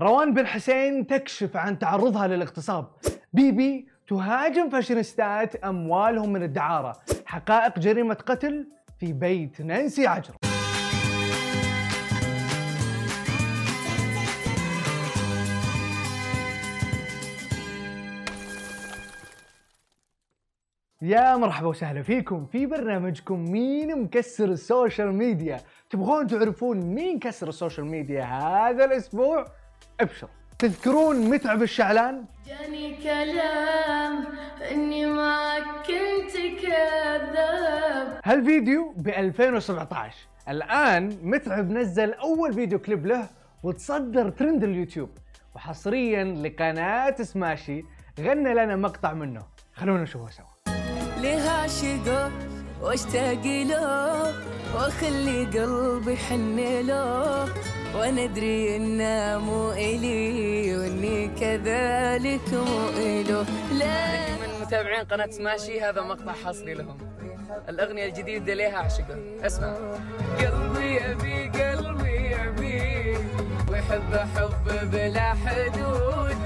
روان بن حسين تكشف عن تعرضها للاغتصاب. بيبي تهاجم فاشينيستات أموالهم من الدعارة. حقائق جريمة قتل في بيت نانسي عجرم. يا مرحبا وسهلا فيكم في برنامجكم مين مكسر ال social media. تبغون تعرفون مين كسر ال social media هذا الأسبوع؟ ابشروا تذكرون متعب الشعلان؟ جاني كلام إني ما كنت كذاب. هالفيديو ب 2017 الآن متعب نزل أول فيديو كليب له وتصدر ترند اليوتيوب. وحصريا لقناة سماشي غنى لنا مقطع منه. خلونا نشوفه سوا. ليه عاشقه واشتاق له واخلي قلبي حن له وأنا ادري إنه مو إلي وإني كذلك مو إلو. لا. من متابعين قناة سماشي هذا مقطع حصري لهم. الأغنية الجديدة ليها عشقة. اسمع. قلبي يبي قلبي يبي. ويحب حب بلا حدود.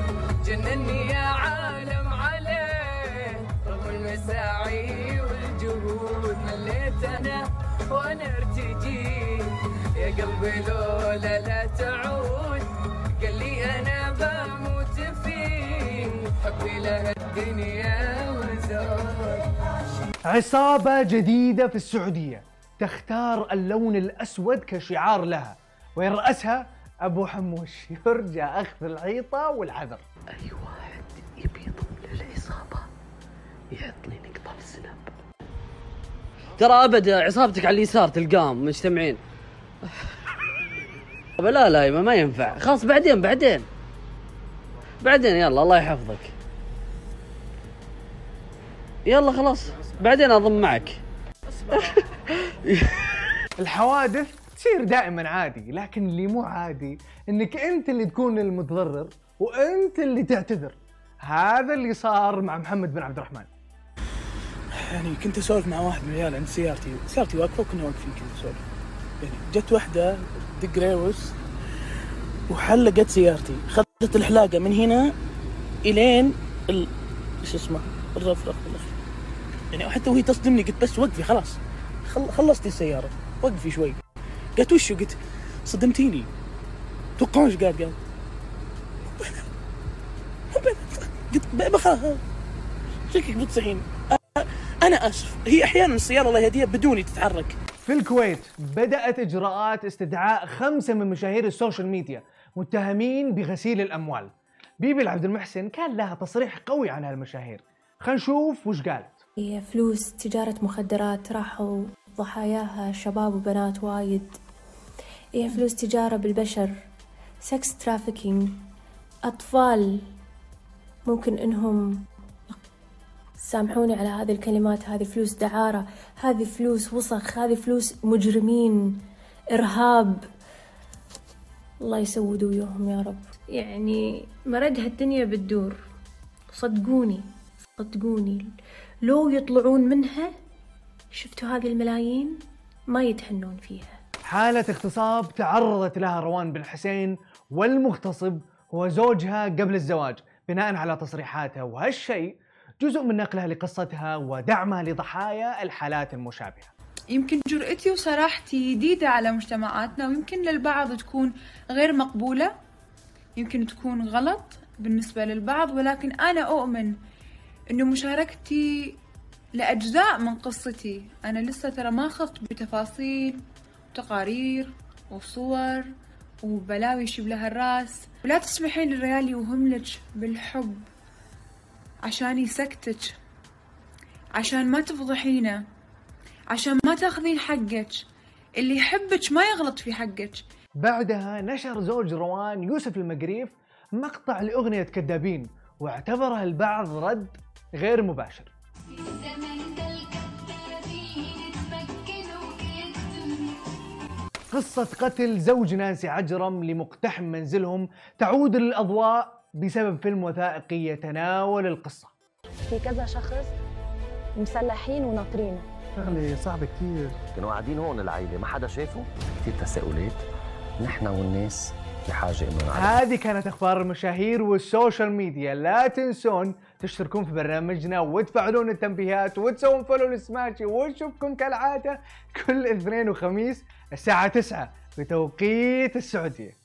جنني يا عالم. قلبي لولا لا تعود. قال لي أنا بموت فيه. حبي له الدنيا وزاد عصابة جديدة في السعودية. تختار اللون الأسود كشعار لها. ويرأسها أبو حموش. يرجى أخذ العيطة والعذر. أي واحد يبي يضم للعصابة؟ يحط لي نقطة في السناب. ترى ابدا عصابتك على اليسار تلقاهم مجتمعين. لا لا يما ما ينفع. خلاص بعدين بعدين. بعدين يلا الله يحفظك. يلا خلاص. بعدين أضم معك. الحوادث تصير دائما عادي لكن اللي مو عادي إنك أنت اللي تكون المتضرر وأنت اللي تعتذر. هذا اللي صار مع محمد بن عبد الرحمن. يعني كنت أسولف مع واحد من العيال عند سيارتي. سيارتي واقفة وكنا واقفين كنا نسولف. جت واحدة دق ريوس وحلقت سيارتي. خذت الحلاقة من هنا إلين ال... إيش اسمه؟ الرفرف. يعني حتى وهي تصدمني قلت بس وقفي خلاص. خل... خلصتي السيارة. وقفي شوي. قالت وشو قلت صدمتيني. توقعون إيش قال قال قلت ب- بخلاص شكلك بتصحين. أنا آسف. هي أحيانا السيارة الله يهديها بدوني تتحرك. في الكويت بدأت إجراءات استدعاء خمسة من مشاهير ال social media متهمين بغسيل الأموال. بيبي العبد المحسن كان لها تصريح قوي عن هالمشاهير. خلينا نشوف وش قالت. هي فلوس تجارة مخدرات راحوا ضحاياها شباب وبنات وايد. هي فلوس تجارة بالبشر sex trafficking أطفال ممكن إنهم سامحوني على هذه الكلمات هذه فلوس دعارة هذه فلوس وسخ هذه فلوس مجرمين إرهاب. الله يسود وياهم يا رب. يعني مردها الدنيا بتدور صدقوني صدقوني. لو يطلعون منها شفتوا هذه الملايين؟ ما يتهنون فيها. حالة اغتصاب تعرضت لها روان بن حسين والمغتصب هو زوجها قبل الزواج بناء على تصريحاتها وهالشيء جزء من نقلها لقصتها ودعمها لضحايا الحالات المشابهة. يمكن جرأتي وصراحتي جديدة على مجتمعاتنا ويمكن للبعض تكون غير مقبولة. يمكن تكون غلط بالنسبة للبعض ولكن أنا أؤمن إنه مشاركتي لأجزاء من قصتي. أنا لسه ترى ما خضت بتفاصيل وتقارير وصور وبلاوي يشيب لها الرأس. ولا تسمحين للريال يوهملك بالحب. عشان يسكتك. عشان ما تفضحينه. عشان ما تاخذين حقك. اللي يحبك ما يغلط في حقك. بعدها نشر زوج روان يوسف المقريف مقطع لأغنية كذابين واعتبرها البعض رد غير مباشر. قصة قتل زوج نانسي عجرم لمقتحم منزلهم تعود للأضواء بسبب فيلم وثائقي يتناول القصة. في كذا شخص مسلحين وناطرينه شغلة صعبة كثير كانوا قاعدين هون العائله ما حدا شافه. كثير تساؤلات. نحن والناس بحاجة إنه نعرف. هذه كانت أخبار المشاهير وال social media. لا تنسون تشتركون في برنامجنا وتفعلون التنبيهات وتسوون follow لسماشي ونشوفكم كالعادة كل اثنين وخميس الساعة 9 بتوقيت السعودية.